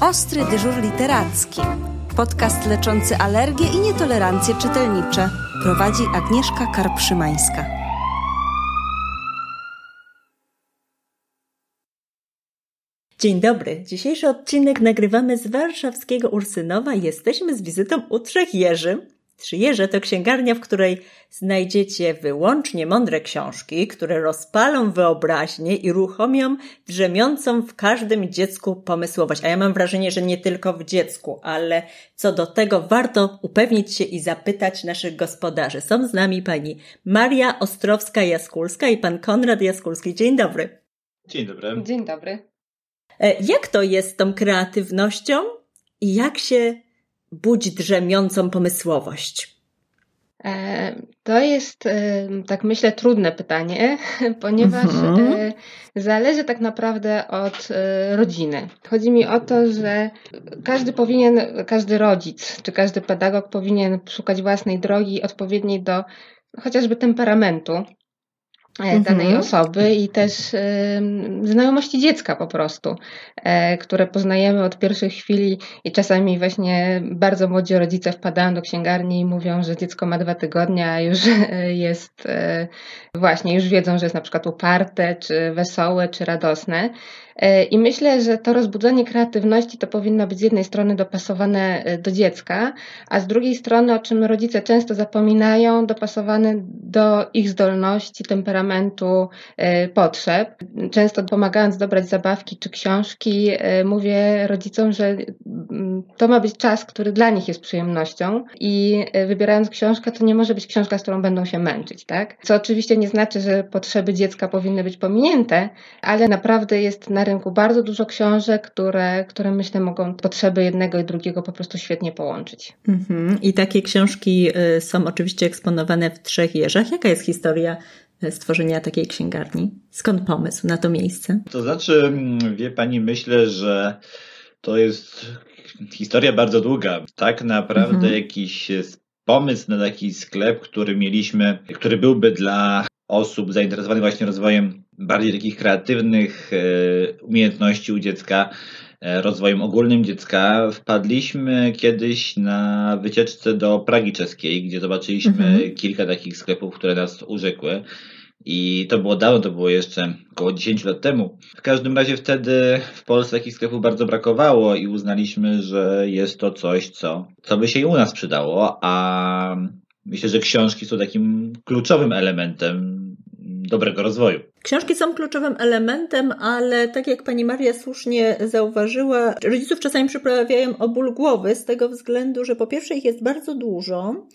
Ostry dyżur literacki. Podcast leczący alergie i nietolerancje czytelnicze. Prowadzi Agnieszka Karpszymańska. Dzień dobry. Dzisiejszy odcinek nagrywamy z warszawskiego Ursynowa. Jesteśmy z wizytą u Trzech Jerzy. Trzy Jeże to księgarnia, w której znajdziecie wyłącznie mądre książki, które rozpalą wyobraźnię i ruchomią drzemiącą w każdym dziecku pomysłowość. A ja mam wrażenie, że nie tylko w dziecku, ale co do tego warto upewnić się i zapytać naszych gospodarzy. Są z nami pani Maria Ostrowska-Jaskulska i pan Konrad Jaskulski. Dzień dobry. Dzień dobry. Dzień dobry. E, jak to jest z tą kreatywnością i jak się budzi drzemiącą pomysłowość? E, to jest, e, tak myślę, trudne pytanie, ponieważ mhm. E, zależy tak naprawdę od rodziny. Chodzi mi o to, że każdy powinien, każdy rodzic czy każdy pedagog powinien szukać własnej drogi odpowiedniej do chociażby temperamentu danej mhm. osoby i też y, znajomości dziecka po prostu, y, które poznajemy od pierwszych chwili i czasami właśnie bardzo młodzi rodzice wpadają do księgarni i mówią, że dziecko ma dwa tygodnie, a już jest y, właśnie, już wiedzą, że jest na przykład uparte, czy wesołe, czy radosne. E, I myślę, że to rozbudzenie kreatywności to powinno być z jednej strony dopasowane e, do dziecka, a z drugiej strony, o czym rodzice często zapominają, dopasowane do ich zdolności, temperamentu, e, potrzeb. Często pomagając dobrać zabawki czy książki, mówię rodzicom, że mm, to ma być czas, który dla nich jest przyjemnością i wybierając książkę, to nie może być książka, z którą będą się męczyć, tak? Co oczywiście nie znaczy, że potrzeby dziecka powinny być pominięte, ale naprawdę jest na rynku bardzo dużo książek, które, które myślę mogą potrzeby jednego i drugiego po prostu świetnie połączyć. Mhm. I takie książki y, są oczywiście eksponowane w trzech jeżach. Jaka jest historia y, stworzenia takiej księgarni? Skąd pomysł na to miejsce? To znaczy, mm, wie pani, myślę, że to jest historia bardzo długa. Tak naprawdę mhm. jakiś pomysł na taki sklep, który mieliśmy, który byłby dla osób zainteresowanych właśnie rozwojem bardziej takich kreatywnych e, umiejętności u dziecka, e, rozwojem ogólnym dziecka, wpadliśmy kiedyś na wycieczce do Pragi Czeskiej, gdzie zobaczyliśmy mhm. kilka takich sklepów, które nas urzekły. I to było dawno, to było jeszcze około 10 lat temu. W każdym razie wtedy w Polsce takich sklepów bardzo brakowało i uznaliśmy, że jest to coś, co, co by się i u nas przydało, a myślę, że książki są takim kluczowym elementem dobrego rozwoju. Książki są kluczowym elementem, ale tak jak pani Maria słusznie zauważyła, rodziców czasami przyprawiają o ból głowy z tego względu, że po pierwsze ich jest bardzo dużo,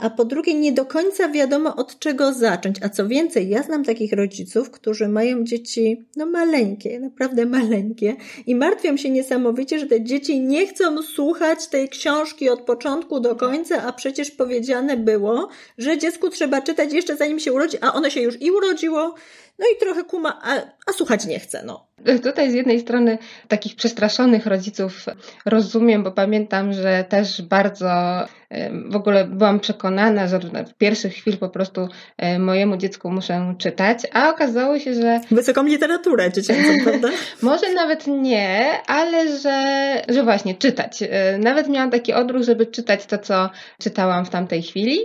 a po drugie nie do końca wiadomo od czego zacząć. A co więcej, ja znam takich rodziców, którzy mają dzieci no maleńkie, naprawdę maleńkie i martwią się niesamowicie, że te dzieci nie chcą słuchać tej książki od początku do końca, a przecież powiedziane było, że dziecku trzeba czytać jeszcze zanim się urodzi, a ono się już i urodziło, no i trochę kuma, a, a słuchać nie chce, no. Tutaj z jednej strony takich przestraszonych rodziców rozumiem, bo pamiętam, że też bardzo w ogóle byłam przekonana, że w pierwszych chwil po prostu mojemu dziecku muszę czytać, a okazało się, że... Wysoką literaturę dziecięcą, prawda? Może nawet nie, ale że, że właśnie czytać. Nawet miałam taki odruch, żeby czytać to, co czytałam w tamtej chwili,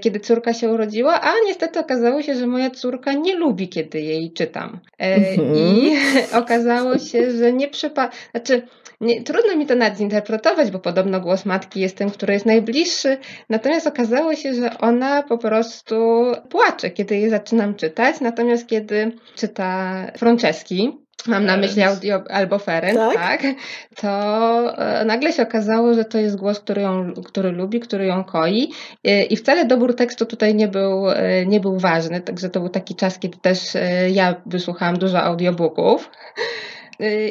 kiedy córka się urodziła, a niestety okazało się, że moja córka nie lubi, kiedy jej czytam. Mhm. I okazało się, że nie przypa... Znaczy, nie, trudno mi to nadzinterpretować, bo podobno głos matki jest tym, który jest najbliższy. Natomiast okazało się, że ona po prostu płacze, kiedy jej zaczynam czytać. Natomiast kiedy czyta Franceski, mam na myśli audio albo Ferenc, tak? tak? to e, nagle się okazało, że to jest głos, który, ją, który lubi, który ją koi e, i wcale dobór tekstu tutaj nie był, e, nie był ważny, także to był taki czas, kiedy też ja wysłuchałam dużo audiobooków.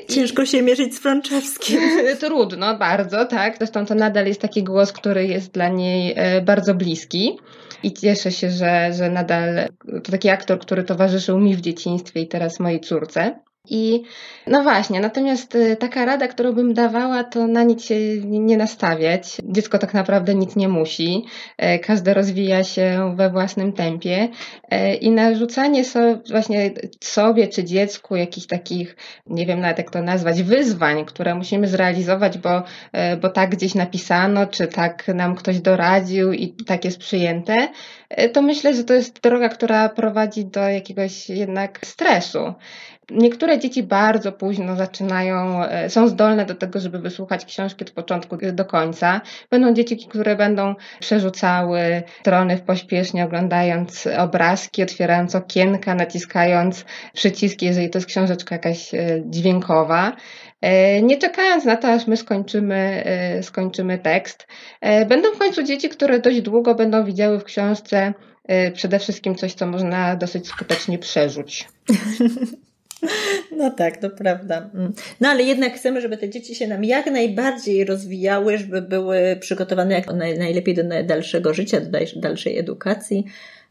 Ciężko się mierzyć z Franczewskim. Trudno, bardzo, tak. Zresztą to nadal jest taki głos, który jest dla niej bardzo bliski. I cieszę się, że, że nadal to taki aktor, który towarzyszył mi w dzieciństwie i teraz mojej córce. I no właśnie, natomiast y, taka rada, którą bym dawała, to na nic się nie nastawiać. Dziecko tak naprawdę nic nie musi. E, każde rozwija się we własnym tempie e, i narzucanie sobie, właśnie sobie czy dziecku jakichś takich, nie wiem nawet jak to nazwać, wyzwań, które musimy zrealizować, bo, e, bo tak gdzieś napisano, czy tak nam ktoś doradził i tak jest przyjęte, to myślę, że to jest droga, która prowadzi do jakiegoś jednak stresu. Niektóre dzieci bardzo późno zaczynają, e, są zdolne do tego, żeby wysłuchać książki od początku do końca. Będą dzieci, które będą przerzucały strony w pośpiesznie, oglądając obrazki, otwierając okienka, naciskając przyciski, jeżeli to jest książeczka jakaś e, dźwiękowa. E, nie czekając na to, aż my skończymy, skończymy tekst. Będą w końcu dzieci, które dość długo będą widziały w książce przede wszystkim coś, co można dosyć skutecznie przerzuć. No tak, to prawda. Mm. No ale jednak chcemy, żeby te dzieci się nam jak najbardziej rozwijały, żeby były przygotowane jak najlepiej do dalszego życia, do dalszej edukacji.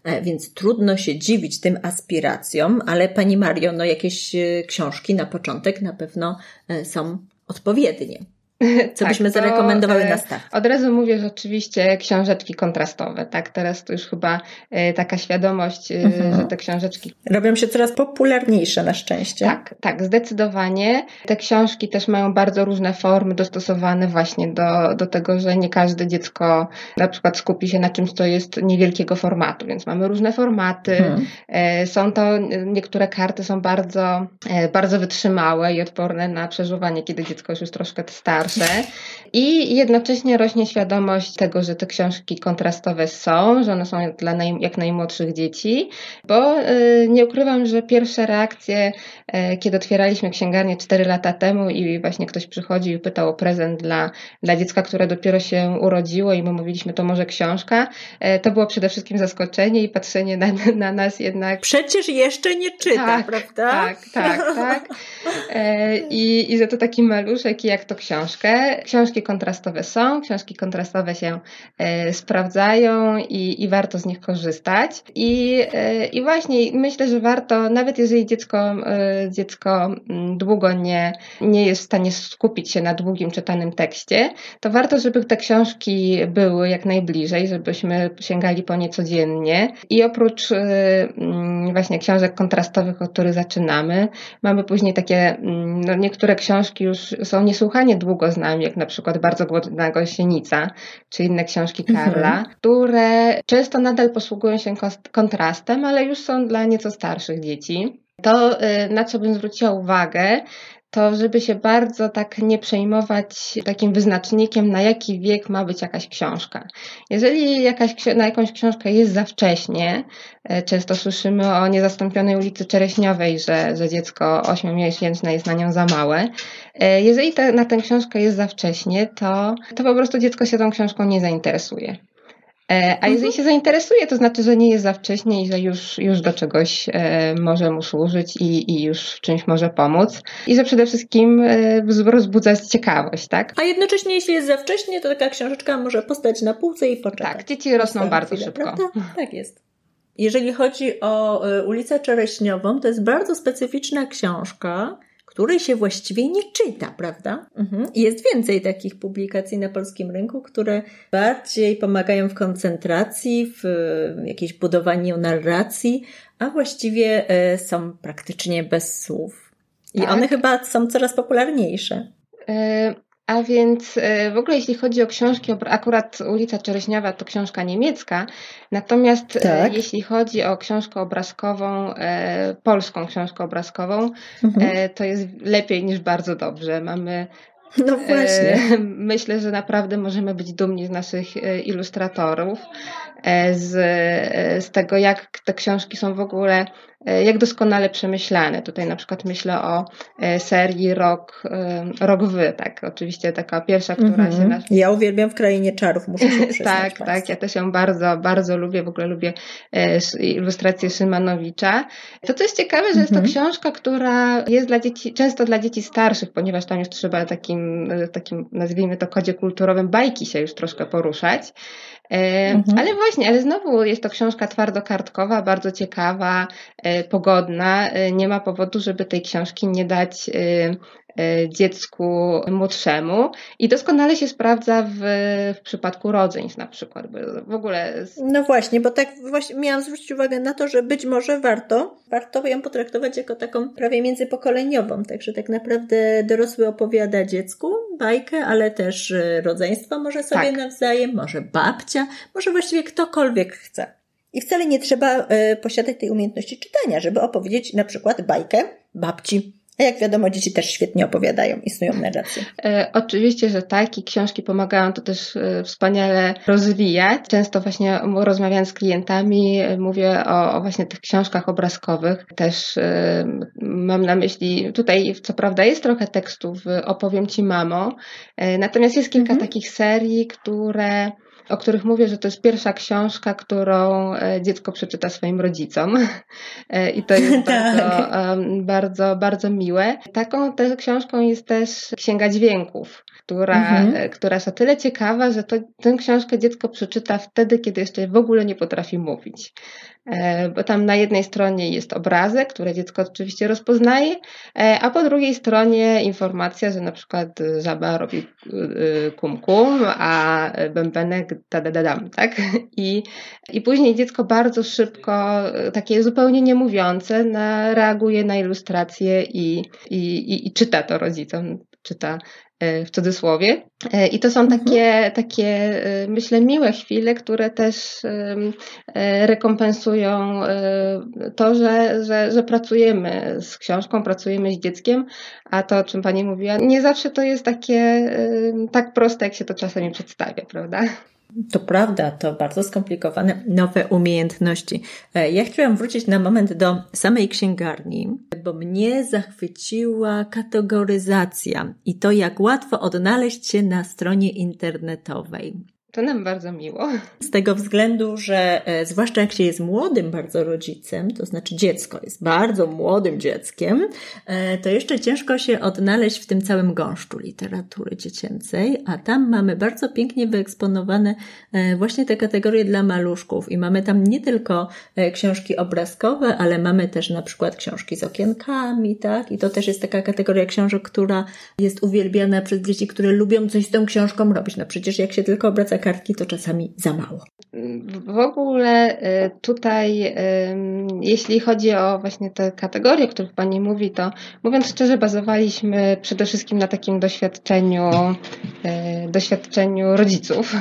E, więc trudno się dziwić tym aspiracjom, ale Pani Mario, no jakieś e, książki na początek na pewno e, są odpowiednie. Co tak, byśmy zarekomendowały to, na start? Od razu mówię, że oczywiście książeczki kontrastowe, tak? Teraz to już chyba e, taka świadomość, e, mhm. że te książeczki... Robią się coraz popularniejsze na szczęście. Tak, tak, zdecydowanie. Te książki też mają bardzo różne formy dostosowane właśnie do, do tego, że nie każde dziecko na przykład skupi się na czymś, co jest niewielkiego formatu, więc mamy różne formaty. Mhm. E, są to, niektóre karty są bardzo, bardzo wytrzymałe i odporne na przeżuwanie, kiedy dziecko już jest troszkę starsze i jednocześnie rośnie świadomość tego, że te książki kontrastowe są, że one są dla naj, jak najmłodszych dzieci, bo y, nie ukrywam, że pierwsze reakcje, y, kiedy otwieraliśmy księgarnię 4 lata temu i właśnie ktoś przychodził i pytał o prezent dla, dla dziecka, które dopiero się urodziło i my mówiliśmy, to może książka, y, to było przede wszystkim zaskoczenie i patrzenie na, na nas jednak. Przecież jeszcze nie czyta, tak, prawda? Tak, tak, tak. I, I że to taki maluszek i jak to książka książkę. Książki kontrastowe są, książki kontrastowe się e, sprawdzają i, i warto z nich korzystać. I, e, I właśnie myślę, że warto, nawet jeżeli dziecko, e, dziecko mm, długo nie, nie jest w stanie skupić się na długim czytanym tekście, to warto, żeby te książki były jak najbliżej, żebyśmy sięgali po nie codziennie. I oprócz mm, właśnie książek kontrastowych, od których zaczynamy, mamy później takie, mm, no niektóre książki już są niesłychanie długo z nami, jak na przykład Bardzo głodna gąsienica, czy inne książki mhm. Karla, mhm. które często nadal posługują się kontrastem, ale już są dla nieco starszych dzieci. To, y, na co bym zwróciła uwagę, to żeby się bardzo tak nie przejmować takim wyznacznikiem, na jaki wiek ma być jakaś książka. Jeżeli jakaś, na jakąś książkę jest za wcześnie, e, często słyszymy o niezastąpionej ulicy Czereśniowej, że, że dziecko ośmiomiesięczne jest na nią za małe. E, jeżeli ta, na tę książkę jest za wcześnie, to, to po prostu dziecko się tą książką nie zainteresuje. E, a jeżeli mhm. się zainteresuje, to znaczy, że nie jest za wcześnie i że już, już do czegoś e, może mu służyć i, i już w czymś może pomóc. I że przede wszystkim e, rozbudzać ciekawość, tak? A jednocześnie, jeśli jest za wcześnie, to taka książeczka może postać na półce i poczekać. Tak, dzieci rosną bardzo chwilę, szybko. Prawda? Tak jest. Jeżeli chodzi o ulicę Czereśniową, to jest bardzo specyficzna książka, której się właściwie nie czyta, prawda? Mhm. Jest więcej takich publikacji na polskim rynku, które bardziej pomagają w koncentracji, w jakiejś budowaniu narracji, a właściwie e, są praktycznie bez słów. I tak. one chyba są coraz popularniejsze. A więc e, w ogóle jeśli chodzi o książki, akurat ulica Czereśniowa to książka niemiecka, natomiast e, tak. jeśli chodzi o książkę obrazkową, e, polską książkę obrazkową, mhm. to jest lepiej niż bardzo dobrze. Mamy no właśnie. Myślę, że naprawdę możemy być dumni z naszych ilustratorów, z, z tego, jak te książki są w ogóle E, jak doskonale przemyślane. Tutaj na przykład myślę o e, serii Rok, e, Rok Wy, tak, oczywiście taka pierwsza, która mm -hmm. się... Nas... Ja uwielbiam w Krainie Czarów, muszę się przyznać. tak, Państwu. tak, ja też ją bardzo, bardzo lubię, w ogóle lubię ilustrację Szymanowicza. To, co jest ciekawe, że mm -hmm. jest to mhm. książka, która jest dla dzieci, często dla dzieci starszych, ponieważ tam już trzeba takim, takim nazwijmy to kodzie kulturowym bajki się już troszkę poruszać. Mhm. Ale właśnie ale znowu jest to książka twardokartkowa, bardzo ciekawa, pogodna. Nie ma powodu, żeby tej książki nie dać E, dziecku młodszemu i doskonale się sprawdza w, w przypadku rodzeństw na przykład. w ogóle... No właśnie, bo tak właśnie miałam zwrócić uwagę na to, że być może warto, warto ją potraktować jako taką prawie międzypokoleniową, także tak naprawdę dorosły opowiada dziecku bajkę, ale też e, rodzeństwo może sobie tak. nawzajem, może babcia, może właściwie ktokolwiek chce. I wcale nie trzeba y, posiadać tej umiejętności czytania, żeby opowiedzieć na przykład bajkę babci a jak wiadomo, dzieci też świetnie opowiadają, istnieją narracje. E, oczywiście, że tak i książki pomagają to też e, wspaniale rozwijać. Często właśnie rozmawiając z klientami e, mówię o, o, właśnie tych książkach obrazkowych. Też e, mam na myśli, tutaj co prawda jest trochę tekstów, opowiem Ci mamo, e, natomiast jest kilka mhm. takich serii, które o których mówię, że to jest pierwsza książka, którą e, dziecko przeczyta swoim rodzicom. E, I to jest tak. bardzo, bardzo, bardzo miłe. Taką też książką jest też Księga Dźwięków, która, mhm. E, która jest o tyle ciekawa, że to, tę książkę dziecko przeczyta wtedy, kiedy jeszcze w ogóle nie potrafi mówić. E, bo tam na jednej stronie jest obrazek, który dziecko oczywiście rozpoznaje, e, a po drugiej stronie informacja, że na przykład żaba robi e, kum kum, a bębenek da tak? I, I później dziecko bardzo szybko, takie zupełnie niemówiące, na, reaguje na ilustrację i, i, i, i czyta to rodzicom, czyta E, w cudzysłowie. E, I to są mhm. takie, takie, e, myślę, miłe chwile, które też rekompensują to, że, że, że pracujemy z książką, pracujemy z dzieckiem, a to, o czym Pani mówiła, nie zawsze to jest takie tak proste, jak się to czasami przedstawia, prawda? To prawda, to bardzo skomplikowane nowe umiejętności. E, ja chciałam wrócić na moment do samej księgarni, bo mnie zachwyciła kategoryzacja i to, jak łatwo odnaleźć się na stronie internetowej. To nam bardzo miło. Z tego względu, że e, zwłaszcza jak się jest młodym bardzo rodzicem, to znaczy dziecko jest bardzo młodym dzieckiem, e, to jeszcze ciężko się odnaleźć w tym całym gąszczu literatury dziecięcej, a tam mamy bardzo pięknie wyeksponowane e, właśnie te kategorie dla maluszków i mamy tam nie tylko książki obrazkowe, ale mamy też na przykład książki z okienkami, tak? I to też jest taka kategoria książek, która jest uwielbiana przez dzieci, które lubią coś z tą książką robić. No przecież jak się tylko obraca kartki to czasami za mało. W ogóle y, tutaj, y, jeśli chodzi o właśnie te kategorie, o których Pani mówi, to mówiąc szczerze, bazowaliśmy przede wszystkim na takim doświadczeniu, y, doświadczeniu rodziców.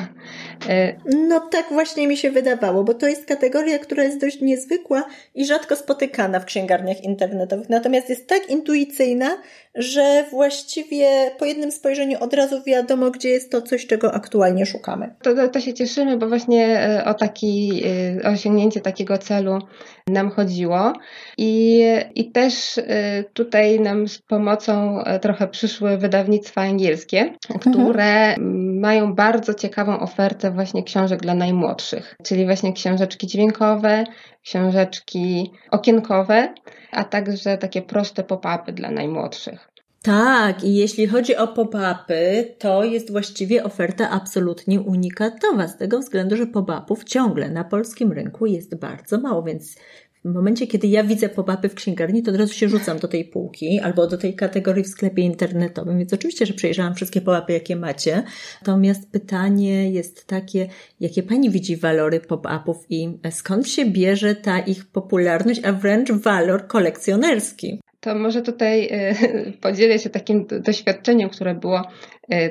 No tak właśnie mi się wydawało, bo to jest kategoria, która jest dość niezwykła i rzadko spotykana w księgarniach internetowych. Natomiast jest tak intuicyjna, że właściwie po jednym spojrzeniu od razu wiadomo, gdzie jest to coś, czego aktualnie szukamy. To, to, się cieszymy, bo właśnie e, o taki, e, osiągnięcie takiego celu nam chodziło. I, I też e, tutaj nam z pomocą trochę przyszły wydawnictwa angielskie, które mhm. mają bardzo ciekawą ofertę właśnie książek dla najmłodszych, czyli właśnie książeczki dźwiękowe, książeczki okienkowe, a także takie proste pop-upy dla najmłodszych. Tak, i jeśli chodzi o pop-upy, to jest właściwie oferta absolutnie unikatowa, z tego względu, że pop-upów ciągle na polskim rynku jest bardzo mało, więc w momencie, kiedy ja widzę pop-upy w księgarni, to od razu się rzucam do tej półki albo do tej kategorii w sklepie internetowym, więc oczywiście, że przejrzałam wszystkie pop-upy, jakie macie. Natomiast pytanie jest takie, jakie Pani widzi walory pop-upów i skąd się bierze ta ich popularność, a wręcz walor kolekcjonerski? To może tutaj e, podzielę się takim doświadczeniem, które było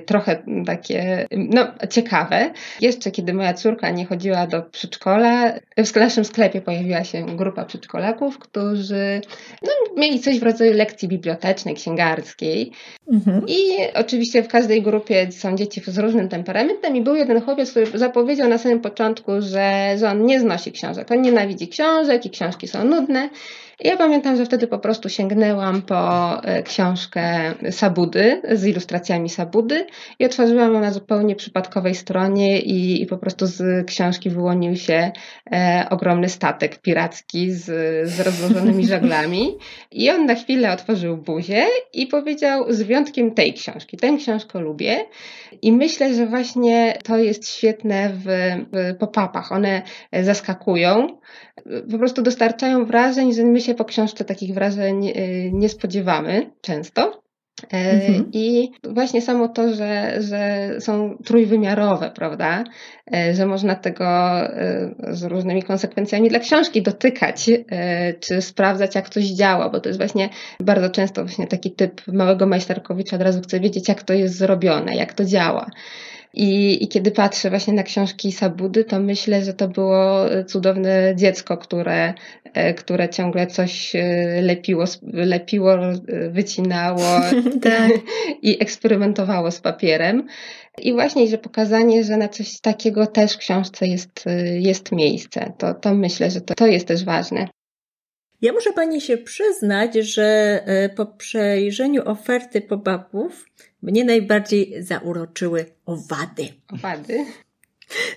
trochę takie no, ciekawe. Jeszcze kiedy moja córka nie chodziła do przedszkola, w naszym sklepie pojawiła się grupa przedszkolaków, którzy no, mieli coś w rodzaju lekcji bibliotecznej, księgarskiej. Mhm. I oczywiście w każdej grupie są dzieci z różnym temperamentem i był jeden chłopiec, który zapowiedział na samym początku, że, że on nie znosi książek. On nienawidzi książek i książki są nudne. Ja pamiętam, że wtedy po prostu sięgnęłam po e, książkę Sabudy z ilustracjami Sabudy Sabudy i otworzyłam ją na zupełnie przypadkowej stronie i, i po prostu z książki wyłonił się e, ogromny statek piracki z, z rozłożonymi żaglami i on na chwilę otworzył buzię i powiedział z wyjątkiem tej książki, tę książkę lubię i myślę, że właśnie to jest świetne w, w pop-upach. One zaskakują, po prostu dostarczają wrażeń, że my się po książce takich wrażeń y, nie spodziewamy często. E, mhm. I właśnie samo to, że, że są trójwymiarowe, prawda? E, że można tego e, z różnymi konsekwencjami dla książki dotykać, czy sprawdzać, jak coś działa, bo to jest właśnie bardzo często właśnie taki typ małego majsterkowicza, od razu chce wiedzieć, jak to jest zrobione, jak to działa. I, I kiedy patrzę właśnie na książki Sabudy, to myślę, że to było cudowne dziecko, które, e, które ciągle coś e, lepiło, lepiło wycinało tak. i eksperymentowało z papierem. I właśnie, że pokazanie, że na coś takiego też w książce jest, jest miejsce, to, to myślę, że to, to jest też ważne. Ja muszę Pani się przyznać, że e, po przejrzeniu oferty pop-upów mnie najbardziej zauroczyły owady. Owady?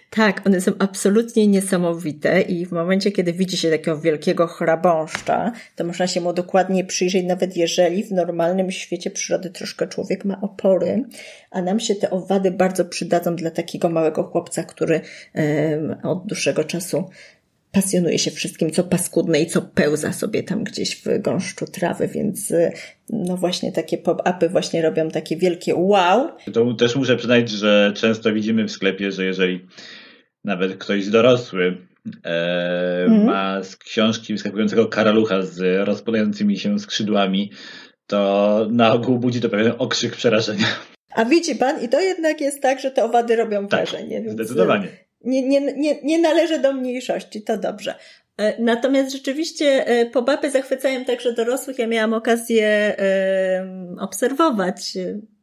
Tak, one są absolutnie niesamowite i w momencie, kiedy widzi się takiego wielkiego chrabąszcza, to można się mu dokładnie przyjrzeć, nawet jeżeli w normalnym świecie przyrody troszkę człowiek ma opory, a nam się te owady bardzo przydadzą dla takiego małego chłopca, który um, od dłuższego czasu pasjonuje się wszystkim, co paskudne i co pełza sobie tam gdzieś w gąszczu trawy, więc y, no właśnie takie pop-upy właśnie robią takie wielkie wow. To też muszę przyznać, że często widzimy w sklepie, że jeżeli nawet ktoś dorosły e, mm. ma z książki wyskakującego karalucha z rozpadającymi się skrzydłami, to na ogół budzi to pewien okrzyk przerażenia. A widzi pan, i to jednak jest tak, że te owady robią tak, wrażenie. Więc... Zdecydowanie nie, nie, nie, nie należy do mniejszości, to dobrze. E, natomiast rzeczywiście e, pobapy zachwycają także dorosłych. Ja miałam okazję obserwować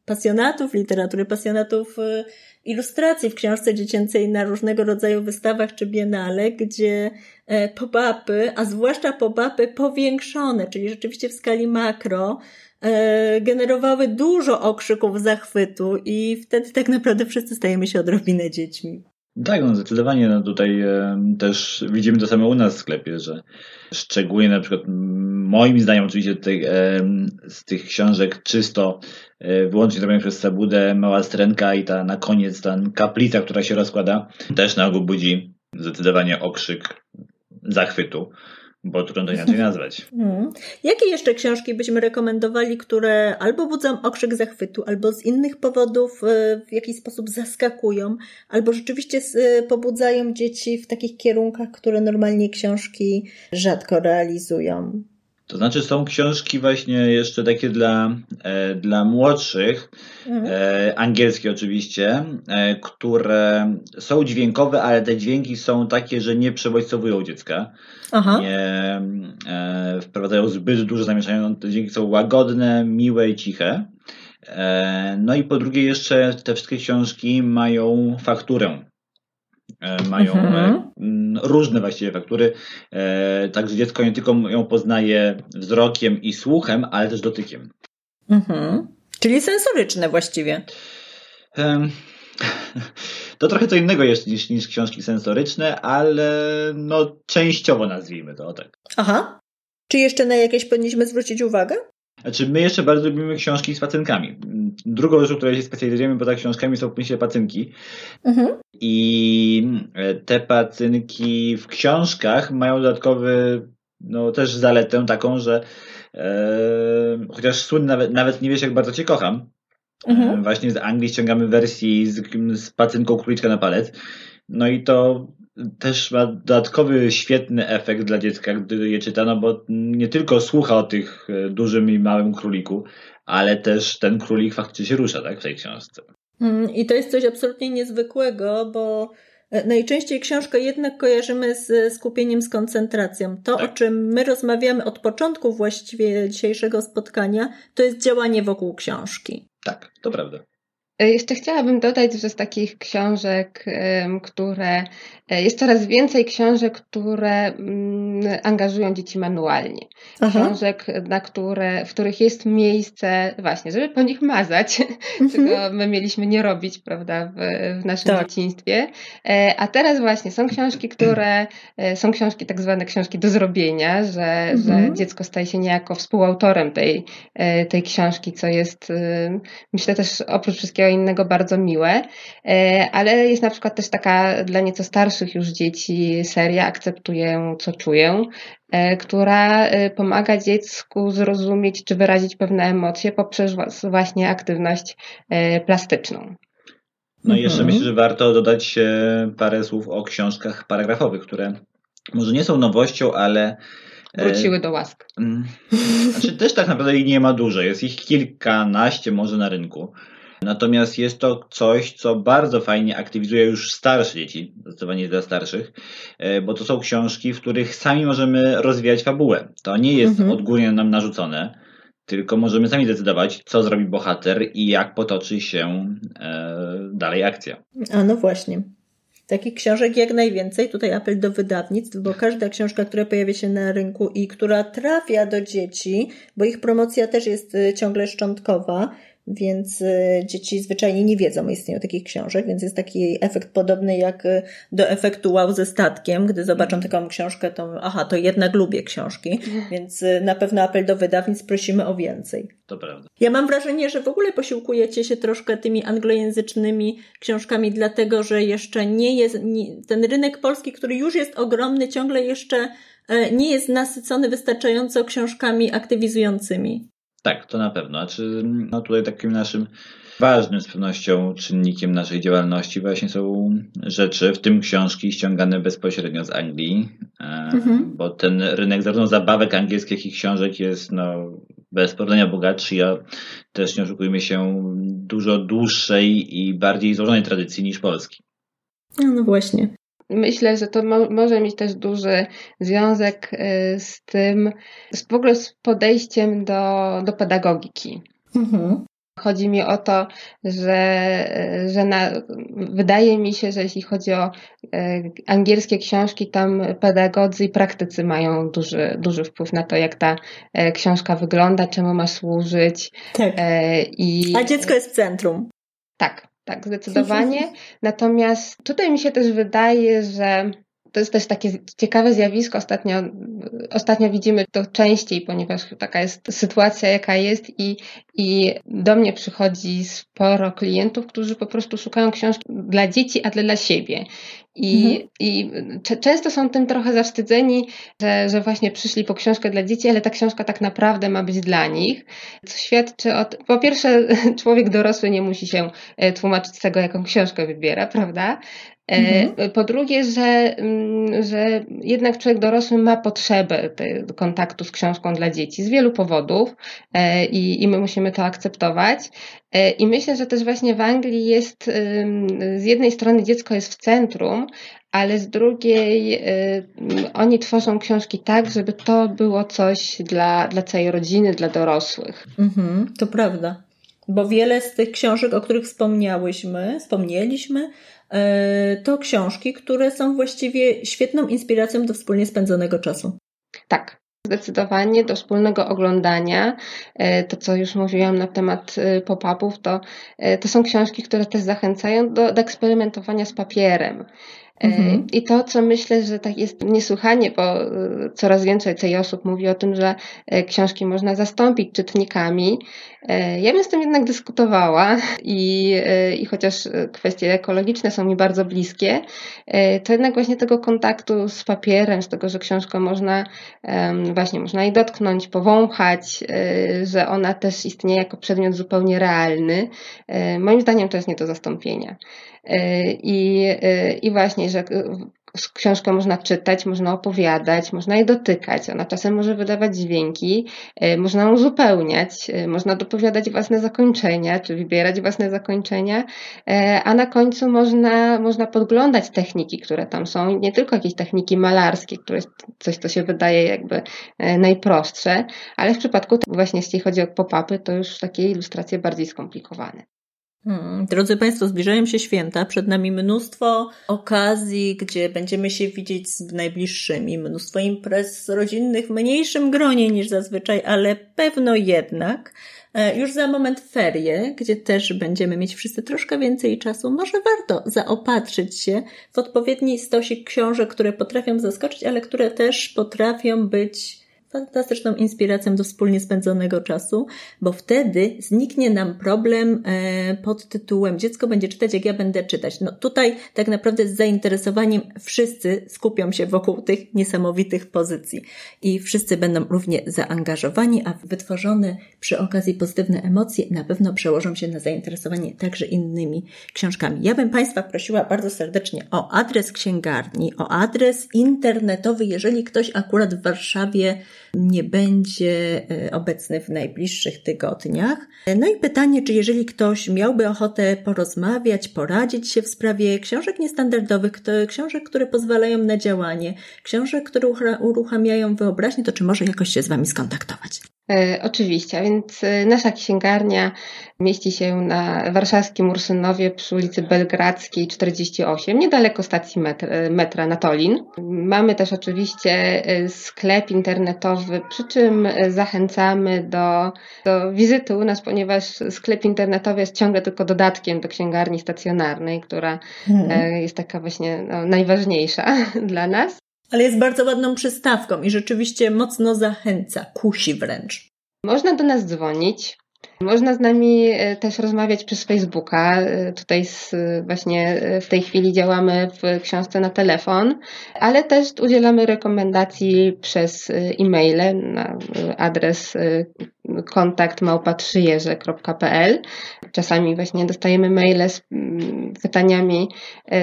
pasjonatów literatury, pasjonatów e, ilustracji w książce dziecięcej na różnego rodzaju wystawach czy biennale, gdzie pobapy, a zwłaszcza pobapy powiększone, czyli rzeczywiście w skali makro, generowały dużo okrzyków zachwytu i wtedy tak naprawdę wszyscy stajemy się odrobinę dziećmi. Tak, no zdecydowanie no tutaj e, też widzimy to samo u nas w sklepie, że szczególnie na przykład moim zdaniem oczywiście e, z tych książek czysto e, wyłącznie zrobione przez Sabudę, Mała Strenka i ta na koniec ta kaplica, która się rozkłada, też na ogół budzi zdecydowanie okrzyk zachwytu bo trudno inaczej nazwać. Hmm. Jakie jeszcze książki byśmy rekomendowali, które albo budzą okrzyk zachwytu, albo z innych powodów e, w jakiś sposób zaskakują, albo rzeczywiście e, pobudzają dzieci w takich kierunkach, które normalnie książki rzadko realizują? To znaczy są książki właśnie jeszcze takie dla, e, dla młodszych, mhm. e, angielskie oczywiście, e, które są dźwiękowe, ale te dźwięki są takie, że nie przebodźcowują dziecka. Aha. Nie e, wprowadzają zbyt dużo zamieszania. Te dźwięki są łagodne, miłe i ciche. E, no i po drugie jeszcze te wszystkie książki mają fakturę mają mhm. E, różne właściwie faktury, e, także dziecko nie tylko ją poznaje wzrokiem i słuchem, ale też dotykiem. Mhm. Czyli sensoryczne właściwie. To trochę co innego jest niż, niż książki sensoryczne, ale no częściowo nazwijmy to tak. Aha. Czy jeszcze na jakieś powinniśmy zwrócić uwagę? Znaczy, my jeszcze bardzo lubimy książki z pacynkami. Drugą rzeczą, której się specjalizujemy poza książkami są myślę pacynki. Mhm. I e, te pacynki w książkach mają dodatkowy, no też zaletę taką, że e, chociaż słynny nawet, nawet nie wiesz, jak bardzo cię kocham. Mhm. E, właśnie z Anglii ściągamy wersji z, z pacynką króliczka na palec. No i to też ma dodatkowy świetny efekt dla dziecka, gdy je czyta, no bo nie tylko słucha o tych e, dużym i małym króliku, ale też ten królik faktycznie się rusza tak, w tej książce. Mm, I to jest coś absolutnie niezwykłego, bo e, najczęściej książkę jednak kojarzymy z skupieniem, z koncentracją. To, tak. o czym my rozmawiamy od początku właściwie dzisiejszego spotkania, to jest działanie wokół książki. Tak, to prawda. Jeszcze chciałabym dodać, że z takich książek, które e, jest coraz więcej książek, które mm, angażują dzieci manualnie. Aha. Książek, na które, w których jest miejsce właśnie, żeby po nich mazać, mhm. czego my mieliśmy nie robić, prawda, w, w naszym tak. dzieciństwie. E, a teraz właśnie są książki, które e, są książki tak zwane książki do zrobienia, że, mhm. że dziecko staje się niejako współautorem tej, tej książki, co jest myślę też oprócz wszystkiego innego bardzo miłe, e, ale jest na przykład też taka dla nieco starszych już dzieci seria Akceptuję, co czuję, e, która e, pomaga dziecku zrozumieć czy wyrazić pewne emocje poprzez właśnie aktywność plastyczną. No i jeszcze mhm. myślę, że warto dodać parę słów o książkach paragrafowych, które może nie są nowością, ale wróciły do łask. Mm. Znaczy też tak naprawdę ich nie ma dużo, jest ich kilkanaście może na rynku. Natomiast jest to coś, co bardzo fajnie aktywizuje już starsze dzieci, zdecydowanie dla starszych, e, bo to są książki, w których sami możemy rozwijać fabułę. To nie jest mhm. odgórnie nam narzucone, tylko możemy sami decydować, co zrobi bohater i jak potoczy się e, dalej akcja. A no właśnie. Takich książek jak najwięcej. Tutaj apel do wydawnictw, bo każda książka, która pojawia się na rynku i która trafia do dzieci, bo ich promocja też jest y, ciągle szczątkowa, więc y, dzieci zwyczajnie nie wiedzą o istnieniu takich książek, więc jest taki efekt podobny jak y, do efektu wow ze statkiem, gdy zobaczą taką książkę, to aha, to jednak lubię książki, mhm. więc y, na pewno apel do wydawnictw prosimy o więcej. To prawda. Ja mam wrażenie, że w ogóle posiłkujecie się troszkę tymi anglojęzycznymi książkami, dlatego że jeszcze nie jest, nie, ten rynek polski, który już jest ogromny, ciągle jeszcze e, nie jest nasycony wystarczająco książkami aktywizującymi. Tak, to na pewno. Znaczy, no tutaj takim naszym ważnym z pewnością czynnikiem naszej działalności właśnie są rzeczy, w tym książki ściągane bezpośrednio z Anglii, e, mhm. bo ten rynek zarówno zabawek angielskich, jak i książek jest no, bez porównania bogatszy, a też nie oszukujmy się dużo dłuższej i bardziej złożonej tradycji niż polski. No właśnie. Myślę, że to mo może mieć też duży związek y, z tym, z, w ogóle z podejściem do, do pedagogiki. Mhm. Chodzi mi o to, że, że na, wydaje mi się, że jeśli chodzi o e, angielskie książki, tam pedagodzy i praktycy mają duży, duży wpływ na to, jak ta e, książka wygląda, czemu ma służyć. Tak. I, A dziecko jest w centrum. Tak, tak, zdecydowanie. Natomiast tutaj mi się też wydaje, że to jest też takie ciekawe zjawisko. Ostatnio, ostatnio widzimy to częściej, ponieważ taka jest sytuacja, jaka jest, i, i do mnie przychodzi sporo klientów, którzy po prostu szukają książki dla dzieci, a dla siebie. I, mhm. i często są tym trochę zawstydzeni, że, że właśnie przyszli po książkę dla dzieci, ale ta książka tak naprawdę ma być dla nich, co świadczy o tym, po pierwsze, człowiek dorosły nie musi się e, tłumaczyć z tego, jaką książkę wybiera, prawda? E, mhm. Po drugie, że, mm, że jednak człowiek dorosły ma potrzebę kontaktu z książką dla dzieci z wielu powodów e, i, i my musimy to akceptować. E, I myślę, że też właśnie w Anglii jest, z jednej strony dziecko jest w centrum, ale z drugiej oni tworzą książki tak, żeby to było coś dla, dla całej rodziny, dla dorosłych. Mhm, to prawda. Bo wiele z tych książek, o których wspomniałyśmy, wspomnieliśmy, to książki, które są właściwie świetną inspiracją do wspólnie spędzonego czasu. Tak, Zdecydowanie do wspólnego oglądania, e, to co już mówiłam na temat e, pop-upów, to, to są książki, które też zachęcają do, do eksperymentowania z papierem. Mhm. I to, co myślę, że tak jest niesłychanie, bo coraz więcej osób mówi o tym, że książki można zastąpić czytnikami, E, ja bym z tym jednak dyskutowała i, e, i chociaż kwestie ekologiczne są mi bardzo bliskie, e, to jednak właśnie tego kontaktu z papierem, z tego, że książkę można właśnie można jej dotknąć, powąchać, że ona też istnieje jako przedmiot zupełnie realny, moim zdaniem to jest nie do zastąpienia. I, i właśnie, że książkę można czytać, można opowiadać, można jej dotykać. Ona czasem może wydawać dźwięki, e, można ją uzupełniać, e, można dopowiadać własne zakończenia, czy wybierać własne zakończenia, e, a na końcu można, można podglądać techniki, które tam są, nie tylko jakieś techniki malarskie, które coś, co się wydaje jakby najprostsze, ale w przypadku właśnie jeśli chodzi o pop-upy, to już takie ilustracje bardziej skomplikowane. Hmm, drodzy Państwo, zbliżają się święta, przed nami mnóstwo okazji, gdzie będziemy się widzieć z najbliższymi, mnóstwo imprez rodzinnych w mniejszym gronie niż zazwyczaj, ale pewno jednak. E, już za moment ferie, gdzie też będziemy mieć wszyscy troszkę więcej czasu, może warto zaopatrzyć się w odpowiedni stosik książek, które potrafią zaskoczyć, ale które też potrafią być fantastyczną inspiracją do wspólnie spędzonego czasu, bo wtedy zniknie nam problem e, pod tytułem Dziecko będzie czytać, jak ja będę czytać. No tutaj tak naprawdę z zainteresowaniem wszyscy skupią się wokół tych niesamowitych pozycji i wszyscy będą równie zaangażowani, a wytworzone przy okazji pozytywne emocje na pewno przełożą się na zainteresowanie także innymi książkami. Ja bym Państwa prosiła bardzo serdecznie o adres księgarni, o adres internetowy, jeżeli ktoś akurat w Warszawie nie będzie e, obecny w najbliższych tygodniach. No i pytanie, czy jeżeli ktoś miałby ochotę porozmawiać, poradzić się w sprawie książek niestandardowych, książek, które pozwalają na działanie, książek, które uruchamiają wyobraźnię, to czy może jakoś się z Wami skontaktować? E, oczywiście, więc e, nasza księgarnia mieści się na warszawskim Ursynowie przy ulicy Belgradzkiej 48, niedaleko stacji metra, e, metra Natolin. Mamy też oczywiście sklep internetowy, przy czym zachęcamy do, do wizyty u nas, ponieważ sklep internetowy jest ciągle tylko dodatkiem do księgarni stacjonarnej, która hmm. jest taka właśnie no, najważniejsza dla nas ale jest bardzo ładną przystawką i rzeczywiście mocno zachęca, kusi wręcz. Można do nas dzwonić. Można z nami e, też rozmawiać przez Facebooka. E, tutaj właśnie e, w tej chwili działamy w książce na telefon, ale też udzielamy rekomendacji przez e-maile na adres kontakt Czasami właśnie dostajemy maile z pytaniami,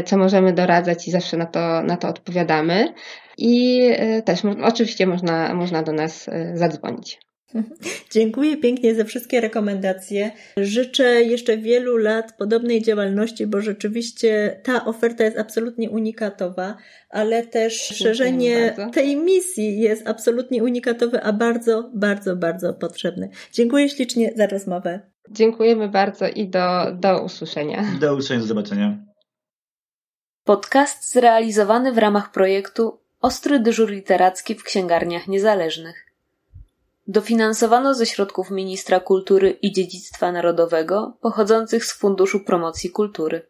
co możemy doradzać i zawsze na to, na to odpowiadamy. I też oczywiście można, można do nas zadzwonić. Dziękuję pięknie za wszystkie rekomendacje. Życzę jeszcze wielu lat podobnej działalności, bo rzeczywiście ta oferta jest absolutnie unikatowa, ale też szerzenie tej misji jest absolutnie unikatowe, a bardzo, bardzo, bardzo potrzebne. Dziękuję ślicznie za rozmowę. Dziękujemy bardzo i do, do usłyszenia. Do usłyszenia, do zobaczenia. Podcast zrealizowany w ramach projektu Ostry dyżur literacki w księgarniach niezależnych dofinansowano ze środków Ministra Kultury i Dziedzictwa Narodowego pochodzących z Funduszu Promocji Kultury.